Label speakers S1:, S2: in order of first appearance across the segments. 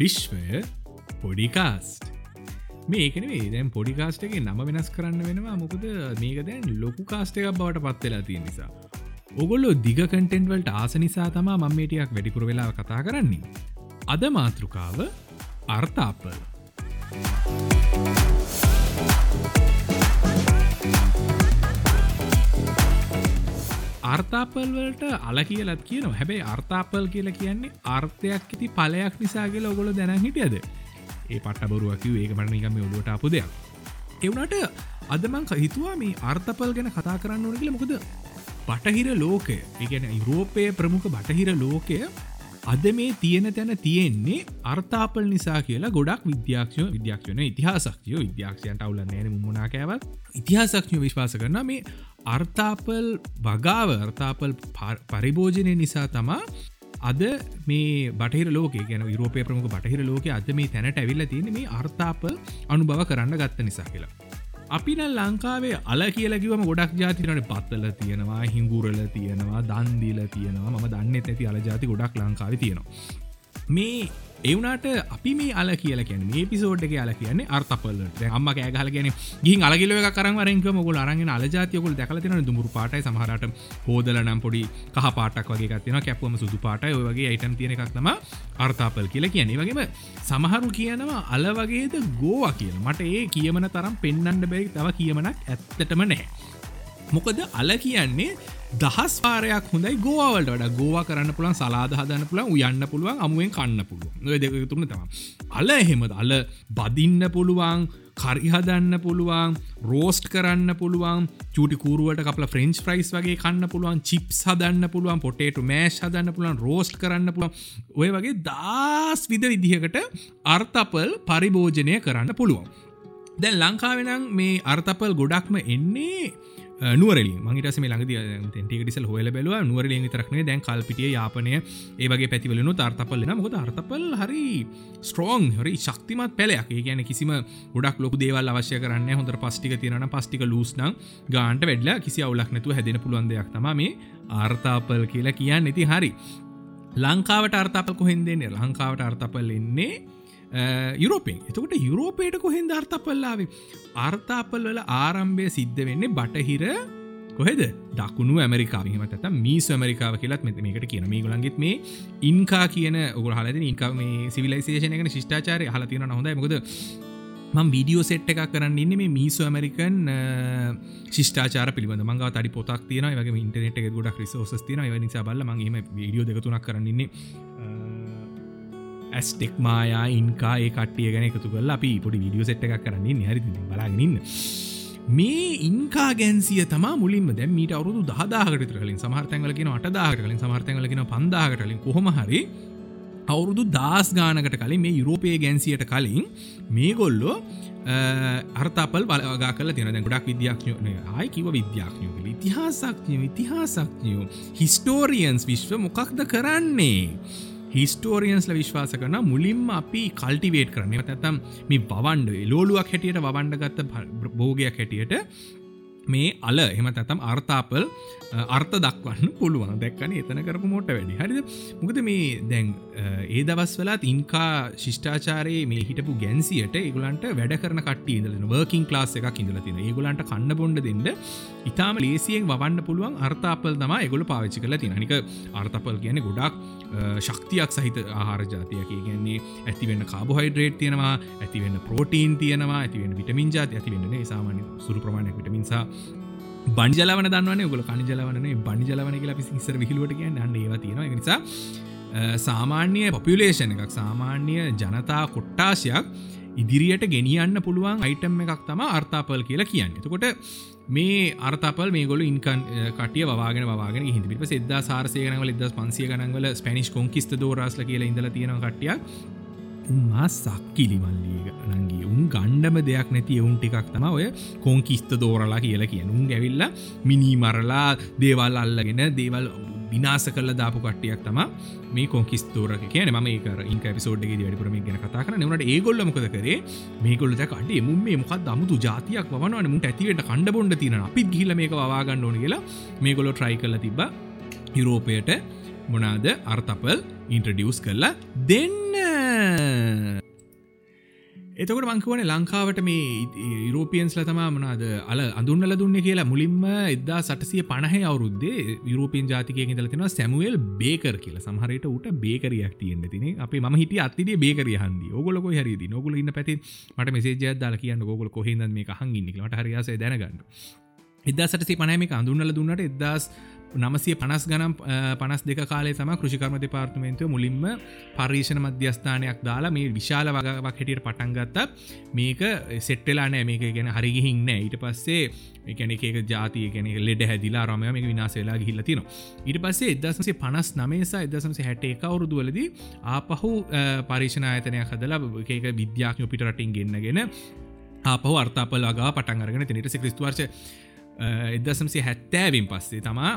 S1: විශ්වය පොඩිකාස්ට්. මේකන දැන් පොඩිකාස්ටගේ නම වෙනස් කරන්න වෙනවා. මොකද මේක දැන් ලොකු කාස්ට එකක් බවට පත්වෙලා තිය නිසා. ඔගොල්ලො දිග කටෙන්ටවල්ට ආස නිසා තමා මම්මේටියක් වැඩිපුර වෙලා කතා කරන්නේ. අද මාතෘකාව අර්ථාපල් අර්ථාපල්වලට අල කියලත් කියන හැබැයි අර්ථාපල් කියලා කියන්නේ අර්ථයක් ඇති පලයක් නිසා කියලා ඔගොල දැන හිටියද? ඒ පට්ටබරුවකිව ඒක මටනිකම ඔලුවට අපපු දෙයක්. එවනට අදමං හිතුවා මේ අර්ථපල් ගැන කතා කරන්න ඕන කියල. මොකද බටහිර ලෝකය ඒගැන යුරෝපය ප්‍රමුඛ බටහිර ලෝකය අද මේ තියෙන තැන තියෙන්නේ අර්ථාපල් නිසා කියලා ගොඩක් විද්‍යාක්ෂය විද්‍යාක්ෂණ ඉතිහාසක්ෂය විද්‍යාක්ෂයන්ට අවුල නෑන මුණනාකෑවත් ඉතිහාසක්ෂය විශ්වාස කරන මේ අර්ථාපල් වගාව අර්ථාපල් පරිභෝජනය නිසා තමා අද මේ බටහිර ලෝක ගැන යුරෝපය ප්‍රමුඛ බටහිර ලෝක අද මේ තැනට ඇවිල්ල තියෙන මේ අර්ථාපල් අනුභව කරන්න ගත්ත නිසා කියලා. අපින ලංකාවේ අල කියලකිවම ගොඩක් ජාතිරට පත්තල තියෙනවා හිංගුරල තියෙනවා දන්දිල තියෙනවා. ම දන්න ඇති අල ජාති ගොඩක් ලංකාව තියෙනවා. මේ එවනට අපි මේ අල කියල කියන මේ පිසෝඩ් එක අල කියන්නේ අර්තපල්ලට අම්ම කෑගහල කියන ගින් අලගිල කරරෙන්ක මොගල අරගෙන අලජාතියකුල් දැකලතින දුමුරු පාටයි සමහරට හෝදල නම් පොඩි කහ පාටක් වගේ ගත්තින කැපුවම සුදු පාටයි. ඔයගේ අයිටම් තියෙන එකක්නම අර්තාපල් කියල කියන්නේ. වගේම සමහරු කියනවා අල වගේද ගෝවා කියන මට ඒ කියමන තරම් පෙන්න්නට බැයි තව කියමනක් ඇත්තටම නෑ මොකද අල කියන්නේ දහස් පාරයක් හොඳයි ගෝවලට වඩ. ගෝව කරන්න පුළන් සලාද හදන්න පුළන් උයන්න පුළුවන් අමුවෙන් කන්න පුළුව දෙක තුරන තම අල එහෙමද? අල බදින්න පුළුවන් කරිහදන්න පුළුවන් රෝස්ට් කරන්න පුළුවන් චුටි කූරුවට කපල ෆ්‍රෙන්ච් ෆ්‍රයිස් වගේ කන්න පුළුවන් චිප්ස් හදන්න පුළුවන් පොටේට මෑශ් හදන්න පුළුවන් රෝස්ට් කරන්න පුළුවන්. ඔය වගේ දස් විද විදිහකට අර්තපල් පරිභෝජනය කරන්න පුළුවන්. දැන් ලංකාවෙනම් මේ අර්තපල් ගොඩක්ම එන්නේ නුවරලි මහිටස මේ ළඟද ටක ඩිසල් හොල බැලව. නුවරලින් තරක්නේ දැන් කල්පිටිය යාපනය ඒවගේ පැතිවලනු අර්ථපල්ලන මොද අර්ථපල් හරි ස්ට්‍රෝන් හරි ශක්තිමත් පැලයක්. ඒ ගැන කිසිම ගොඩක් ලොක දේවල් අවශ්‍ය කරන්න හොඳ පස්ටික තිරන පස්ටික ලූස්නම් ගාන්ට වැඩලා කිසි අවුලක් නැතු හැදෙන පුළුවන් දෙයක් තම මේ ආර්ථාපල් කියලා කියන්න. ඉති හරි. ලංකාවට අර්ථපල් කොහෙන්දන්නේ ලංකාවට අර්ථපල් එන්නේ යුරෝපෙන් එතකොට යුරෝපයට කොහෙන් අර්ථපල්ලාවේ අර්ථාපල් වල ආරම්භය සිද්ධ වෙන්නේ බටහිර කොහෙද දකුණු ඇමරිකාවීම ඇත මීස ඇමරිකාව කියලත් මෙත මේකට කියන මේ ගොලන්ගෙත් මේ ඉන්කා කියන ඔගුල හලද ඉක මේ සිවිලයිසේෂනයක ශිෂ්ඨාචාරය හලතින හොඳයි මොකද මං වීඩියෝ සෙට් එකක් කරන්න ඉන්න මේ මිසු ඇමරිකන් ශිෂ්ඨාචාර පිළිබඳ මංග තඩි පොතක් තියන වගේ ඉන්ටනෙට එක ගොඩක් රිසෝස් තින නිසා බල්ල මගේම වීඩියෝ දෙකතුනක් කරන්නන්නේ ඇස්ටෙක් මායා ඉන්කා ඒ කටිය ගැන එකතු කල අපි පොඩි විඩියෝ සෙට් එකක් කරන්නේ හරි බලාගෙනන්න මේ ඉන්කා ගැන්සිය තම මුලින්ම දැ මීට අවුදු දහදාහකට කලින් සමහර්තැන්ගලකින අටදාහට කලින් සමර්තැන්ගලකින පන්දාහට කලින් කොහොම හරි අවුරුදු දස් ගානකට කලින් මේ යුරෝපය ගැන්සියට කලින් මේ ගොල්ලෝ අර්තාපල් බලගා කල තින ගොඩක් විද්‍යාඥය ආය කිව විද්‍යාඥයෝ කළ ඉතිහාසක්ඥය ඉතිහාසක්ඥයෝ හිස්ටෝරියන්ස් විශ්ව මොකක්ද කරන්නේ? හිස්ටෝරියන්ස්ල විශ්වාස කරන මුලින්ම අපි කල්ටිවේට කරන. ඇතම් මේ බවන්ඩ ලෝලුවක් හැටියට වවන්ඩ ගත්ත භෝගයක් හැටියට මේ අල එම ඇතම් අර්ථාපල් අර්ථ දක්වන්න පුළුවන්. දැක්කන එතන කරපු මොට වැඩි. හරිද? මුකද මේ දැන් ඒ දවස් වෙලාත් ඉන්කා ශිෂ්ඨාචාරයේ මේ හිටපු ගැන්සියට ඒගුලන්ට වැඩ කරන කට ඉදලන වර්කින් ලාස් එකක් ඉඳල තින ඒගුලන්ට කන්න බොන්ඩ දෙන්න ඉතාම ලේසියෙන් වන්න පුළුවන් අර්ථාපල් තම එගොල පාවිච්චි කල තිනනික අර්ථපල් කියන ගොඩක් ශක්තියක් සහිත ආහාර ජාතියක. ගැන්නේ ඇතිවෙන්න කාබොහයිඩ්‍රේට් තියෙනවා ඇතිවෙන්න ප්‍රෝටීන් තියෙනවා ඇතිවෙන්න විටමින් ජාති ඇතිවෙන්නේ සාමාන්‍ය සුරු ප්‍රමාණයක් විටමින්සා බනිජලවන දන්නවන. ගොල කනිජලවනේ බනිජලවන කියලා පිසි ඉසර විහිලුවට කියන්න. අන්න ඒවා තියෙන නිසා සාමාන්‍ය පොපියලේෂණ එකක් සාමාන්‍ය ජනතා කොට්ටාශයක් ඉදිරියට ගෙනියන්න පුළුවන් අයිටම් එකක් තම අර්ථාපල් කියලා කියන්න. එතකොට මේ අර්තපල් මේ ගොල ඉන්කන් කටිය වවාගෙන වවාගෙන හිදිපි සෙද සාරසයනවල එදස් පන්සිය ගනන්වල ස්පැනිස් කොන්කිස්ත දෝරස්ල කියලා ඉඳල තියෙන කටියක් උන්මා සක්කිලිමල්ලිය නගේ උන් ගණ්ඩම දෙයක් නැති එවුන් ටිකක් තම ඔය කොංකිස්ත දෝරලා කියලා කියන උන් ඇවිල්ල මිනිමරලා දේවල් අල්ලගෙන දේවල් විනාස කල දාපු කට්ටියක් තම මේ කොකිස්තෝරක කියන ම ඒකර ඉංක පිසෝඩ්ගේ වැඩිපුරම ගැන කතා කරන නට ඒගොල්ල මොකද කරේ? මේගොල්ල කට එමු මේ මොකක් දමුතු ජාතියක් වන මුට ඇතිවට කණ්ඩ බොන්ඩ තින අපිත් ගිල මේක වාගන්න ඕන කියලා මේගොලො ට්‍රයි කල තිබ යුරෝපයට මොනාද අර්තපල් ඉන්ට්‍රඩියස් කරලා දෙන්න එතකොට මංකවන ලංකාවට මේ යුරෝපියන්ස්ල තමා මනාද අල අඳුන්නල දුන්න කියලා මුලින්ම එදා සටසිය පණහ අවුරුද්දේ යුරෝපියන් ජාතිකය දලතින සැමුවල් බේකර කියලා. සහරයට උට බේකරයක් තියන්න තින. අප ම හිට අත්තිේ බේකර හන්දි ඔගොලක හරි නොගල ඉන්න පැති මට මෙසේ දාල කියන්න ගොල කොහෙද මේ හංගින්නිකට හරියාස දැනගන්න. එදසට පනමික අඳුන්නල දුන්නට එදස් නමසය පනස් ගනම් පනස් දෙක කාලේ තම කෘෂිකර්ම දෙපාර්තමේන්තුව මුලින්ම පර්රීෂණ මධ්‍යස්ථානයක් දාලා මේ විශාල වගවක් හැටියට පටන්ගත්ත මේක සෙට්ටලානෑ මේක ගැන හරිගිහින්න ඊට පස්සේ එකන එක ජාතිය ගැන ලෙඩ හැදිලා රමය මේ විනාසේලා ගිහිල්ල තින ඊට පස්සේ එදසන්සේ පනස් නමේසා එදසන්සේ හැට එක අවුරුදුවලදී ආපහු පරිෂණ ආයතනයක් හදලා ඒක විද්‍යාඥ පිටරටින් ගෙන්න්නගෙන ආපහු අර්තාපල් වගා පටන්ගරගෙන තිනට සිකරිස්තුවර්ශ එදසම්සේ හැත්තෑවින් පස්සේ තමා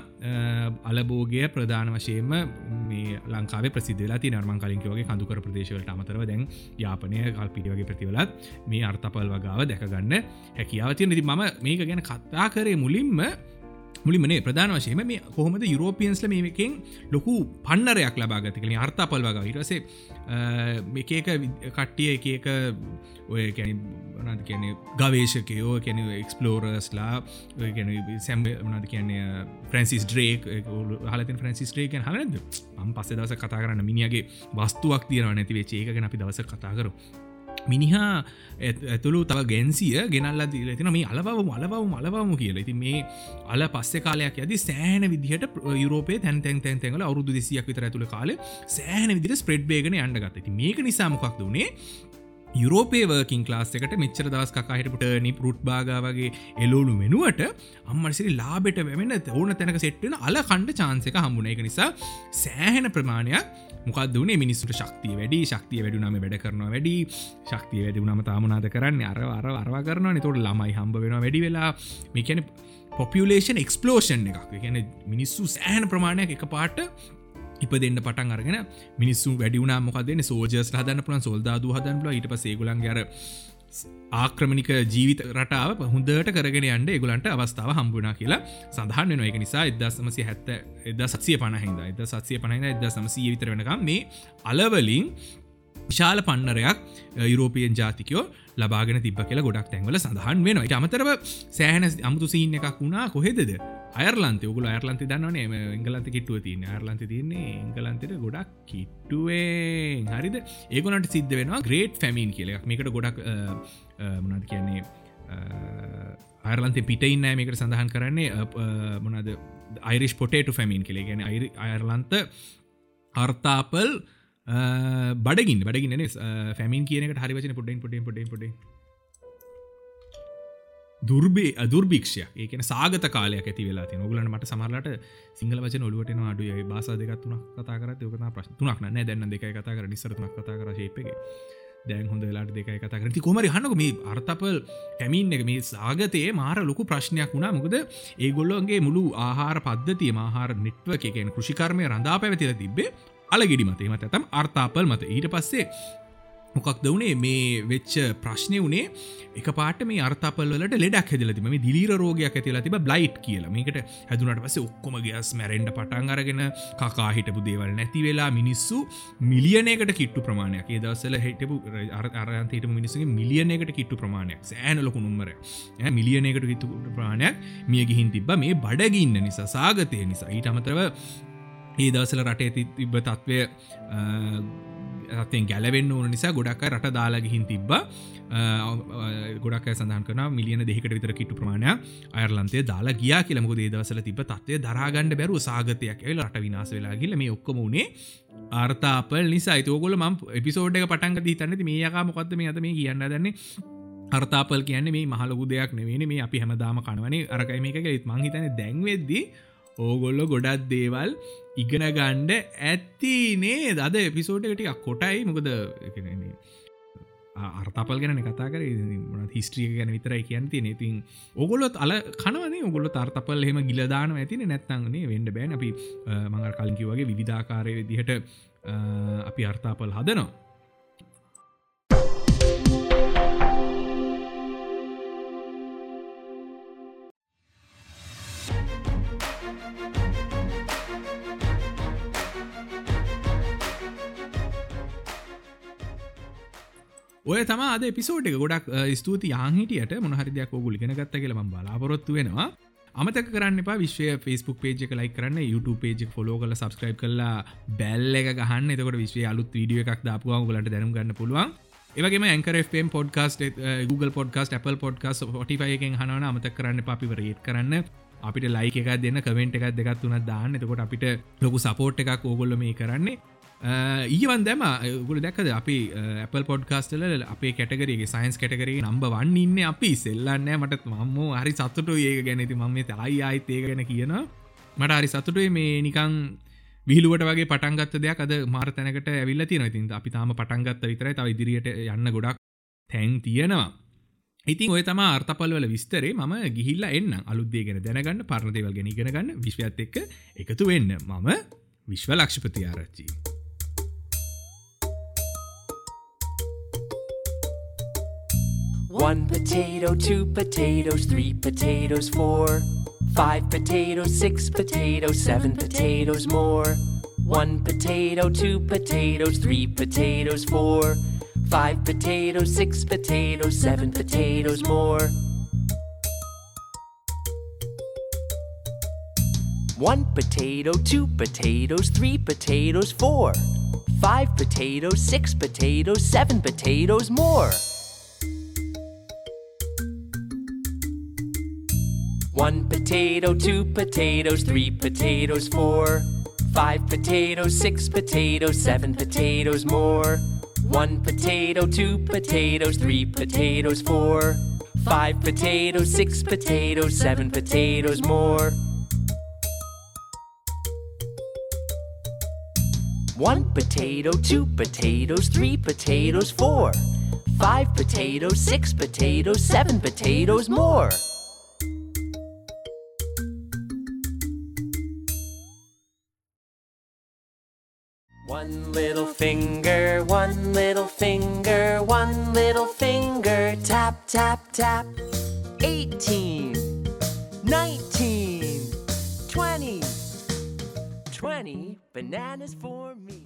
S1: අලබෝගය ප්‍රධාන වශයෙන්ම මේ ලංකාව ප්‍රසිදලා ති නර්මන් කලින්කවගේ කඳුකර ප්‍රදේශවලට අමතරව දැන් යාපනය කල්පිටිවගේ ප්‍රතිවලත් මේ අර්ථපල් වගාව දැකගන්න හැකියාව තිය නිති මම මේක ගැන කත්තා කරේ මුලින්ම මුලිමනේ ප්‍රධාන වශයම මේ කොහොමද යුරෝපියන්ස්ල මේකින් ලොකු පන්නරයක් ලබාගත කලින් අර්ථපල් වග ඉරසේ මේකක කට්ටිය එකක ඔය කැන නද කියන ගවේශකයෝ කැන එක්ස්පලෝරස්ලා සැම් නද කියන්නේ ෆ්‍රන්සිස් ඩ්‍රේක් හලති ෆ්‍රන්සිස් ්‍රේකන් හලද අම් පස්සේ දවස කතා කරන්න මිනිගේ වස්තුවක් තියෙන නැති වෙච්චේ එක අපි දවස කතා කරු මිනිහා ඇතුළු තව ගැන්සිය ගෙනල්ල දීලතින මේ අලබව මලබව මලබවම කියල. ඉති මේ අල පස්ස කාලයක් ඇති සෑන විදිහට යුරෝපේ තැන් තැන් තැන් තැන්ල අවුදු දෙසියක් විතර ඇතුළ කාල සෑන විදිර ස්ප්‍රඩ් බේගන අන්ඩගත ති මේක නිසාමකක් දුණේ යුරෝපේවකින් ලාස්සකට මෙච්චර දවස් කකාහිටපුට නි පුට් බාගාවගේ එලෝලු වෙනුවට අම්මරිසිරි ලාබෙට වැමෙන ඕන තැනක සෙට්ටෙන අල කණ්ඩ චාන්සක හම්බුණ. එක නිසා සෑහෙන ප්‍රමාණයක් මොකක්දුනේ මිනිස්සුට ශක්තිය වැඩි ශක්තිය වැඩුනම වැඩ කරනවා වැඩි. ශක්තිය වැඩුනම තාමනාද කරන්න? අර අර අරවා කරනවා නිතොට ළමයි හම්බ වෙන වැඩි වෙලා. මේකැන පොපියලේෂන් එක්ස්පලෝෂන් එකක්. ගැන මිනිස්සු සෑහන ප්‍රමාණයක් එක පාට ඉප දෙන්න පටන් අරගෙන මිනිස්සු වැඩිුනා මොකදන්න සෝජස් හදන්න පුළන් සොල්දාදු හදන්ල ඉට පසේගුලන් ගර ආක්‍රමණික ජීවිත රටාව හොඳට කරගෙන අන්ඩ ගුලන්ට අවස්ථාව හම්බුණ කියලා සඳහන් වෙන එක නිසා එදසමසි හැත්ත එද සත්සිය පණහිද එද සත්සිය පණහිද එද සමසී විතර වෙනකම් මේ අලවලින් විශාල පන්නරයක් යුරෝපියන් ජාතිකයෝ ලබාගෙන තිබ කියලා ගොඩක් තැන්වල සඳහන් වෙන අමතරව සෑහන අමුතු සීන් එකක් වුණා. කොහෙදද? අයර්ලන්තය ඔගුල අයර්ලන්ති දන්නවනේ එංගලන්ත කිට්ටුව තියන්න. අයර්ලන්ති තියන්නේ එංගලන්තට ගොඩක් කිට්ටුවේ හරිද? ඒගොනට සිද්ධ වෙනවා ග්‍රේට් ෆැමින් කියලක් මේකට ගොඩක් මොනද කියන්නේ අයර්ලන්ත පිටයින්න මේකට සඳහන් කරන්නේ මොනද අයිරිස් පොටේට ෆැමින් කෙළේ ගැන අයර්ලන්ත අර්තාපල් බඩගින් බඩගින්න. ෆැමින් කියනක හරිවචන පොඩෙන් පොඩෙන් පොඩෙන් පොඩ දුර්බේ අදුර්භික්ෂය ඒකන සාගත කාලයක් ඇති වෙලා ති නොගලට මට සමරලට සිංහල වචන ඔලුවට අඩුව බාස දෙකත්තුන කතා කර යකන ප්‍රශ්තුනක් න. දැන්න දෙක කතා කර නිසරතුනක් කතා කර ශේපගේ දැන් හොඳ වෙලාට දෙකයි කතා කරති කොමරි හන්නක මේ අර්ථපල් කැමින් එක මේ සාගතයේ මාර ලොකු ප්‍රශ්නයක් වුණා. මොකද ඒගොල්ලොන්ගේ මුළු ආහාර පද්ධතිය මහාර නිට්ව එකෙන් කෘෂිකර්මය රඳා පැවතිල තිබේ අලගෙඩි මතේ. මත ඇතම් අර්ථාපල් මත. ඊට පස්සේ මොකක් දවනේ මේ වෙච්ච ප්‍රශ්නය වනේ එක පාට මේ අර්ථපල්ලට ලෙඩක් හැදලතිම මේ දිලීර රෝගයක් ඇතිලා තිබ බ්ලයිට් කියල. මේකට හැදුනට පස ඔක්කොම ගස් මැරෙන්ඩ පටන් අරගෙන කකා හිටපු දේවල් නැති වෙලා මිනිස්සු මිලියනයකට කිට්ටු ප්‍රමාණයක්. ඒ දවසල හිටපු අරන්තට මිනිසගේ මිලියනයකට කිට්ටු ප්‍රමාණයක්. සෑන ලොකු නුම්මර මිලියනයකට කිත්තු ප්‍රමාණයක් මිය ගිහින් තිබ මේ බඩගින්න නිසා සාගතය නිසා. ඊට අමතරව ඒ දවසල රටේ තිබ්බ තත්ත්වය රත්තෙන් ගැලවෙන්න ඕන නිසා ගොඩක් රට දාලාගිහින් තිබ්බ. ගොඩක් සඳහන් කන මිලියන දෙකට විතර කිටු ප්‍රමාණය අයර්ලන්තේ දාලා ගියා කියලමක දේදවසල තිබ තත්වය දරාගණඩ බැරු සාගතයක් ඇල රට විනාස වෙලා ගිල මේ ඔක්කම වුණේ ආර්තාපල් නිසා. තෝගොල ම එපිසෝඩ් එක පටන්ග දී තන්නති මේ යකා මොකක්ද මේ අත මේ කියන්න දන්නේ අර්තාපල් කියන්නේ මේ මහලොකු දෙයක් නෙවෙන මේ අපි හැමදාම කනවනේ. අරකයි මේක ෙත් මංහිතන දැන්වෙද්දී ඕගොල්ලො ගොඩත් දේවල් ඉගෙන ගණ්ඩ ඇත්තිනේ දද එපිසෝඩ් ටික් කොටයි. මොකද අර්තාපල් ගැන කතා කර. හිස්ට්‍රිය ගැන විතරයි කියන්ති නතින් ඔගොලොත් අල කනවනේ ඔගොල තර්තපල් හෙම ගිලදාන ඇතින නැත්තංගනේ වෙන්ඩ බෑන් අපි මඟල් කලින්කි වගේ විධාකාරය විදිහට අපි අර්තාපල් හදනවා. තම අද පිසෝට් එක ගොඩක් ස්තුති යාහිටියට මොහරි දෙයක් ඔගුල් ගෙන ගත්ත කියල ම බලාපොරොත්තු වෙනවා. අමතක කරන්න එපා විශ්වය ෆස්බුක් පේජ ලයි කරන්න YouTube පේජ ෆොලෝ කල සබස්ක්‍රයිබ් කරලා බැල්ල එක ගහන්න. එතකොට විශ්ව අලුත් වීඩිය එකක් දාපුවාව ගලට දැනම් ගන්න පුළුවන්. ඒවගේ ඇකරම් podcast Google podcast Apple podcast ොටිෆයකෙන් හනවන අමතක කරන්න අපිව රේට් කරන්න. අපිට ලයික එකක් දෙන්න කවෙන්ට් එකක් දෙකත් වුනත් දාන්න. එතකොට අපිට ලොකු සපෝට් එකක් ඕගොල්ල මේ කරන්නේ. ඊවන් දැම ගුල දැක්කද? අපි uh, Apple පොඩ්කාස්ටල අපේ කැටගරගේ සයින්ස් කැටකරේ නම්බ වන්න ඉන්න අපි. සෙල්ලන්න මටත් මම්ම හරි සත්තුට ඒක ගැනති මම තයි අයිත් ඒක ගැන කියන මට හරි සතුටුවේ මේ නිකං විහිලුවට වගේ පටන්ගත්ත දෙයක්. අද මාර තැනකට ඇවිල්ල තියෙන ඉතින් අපි තාම පටන්ගත්ත විතරයි. තව ඉදිරියට යන්න ගොඩක් තැන් තියෙනවා. ඉතින් ඔය තම අර්ථපල්වල විස්තරේ. මම ගිහිල්ල එන්න අලුද්දේ ගෙන දැනගන්න පරණදේවල් ගෙන ඉගෙනගන්න විශ්වයත් එක්ක එකතු වෙන්න. මම විශ්ව ලක්ෂපති ආරච්චි.
S2: One potato, two potatoes, three potatoes, four. Five potatoes, six potatoes, seven potatoes more. One potato, two potatoes, three potatoes, four. Five potatoes, six potatoes, seven potatoes more. One potato, two potatoes, three potatoes, four. Five potatoes, six potatoes, seven potatoes more. One potato, two potatoes, three potatoes, four. Five potatoes, six potatoes, seven potatoes more. One potato, two potatoes, three potatoes, four. Five potatoes, six potatoes, seven potatoes more. One potato, two potatoes, three potatoes, four. Five potatoes, six potatoes, seven potatoes more. One little finger, one little finger, one little finger, tap, tap, tap. 18, 19, 20, 20 bananas for me.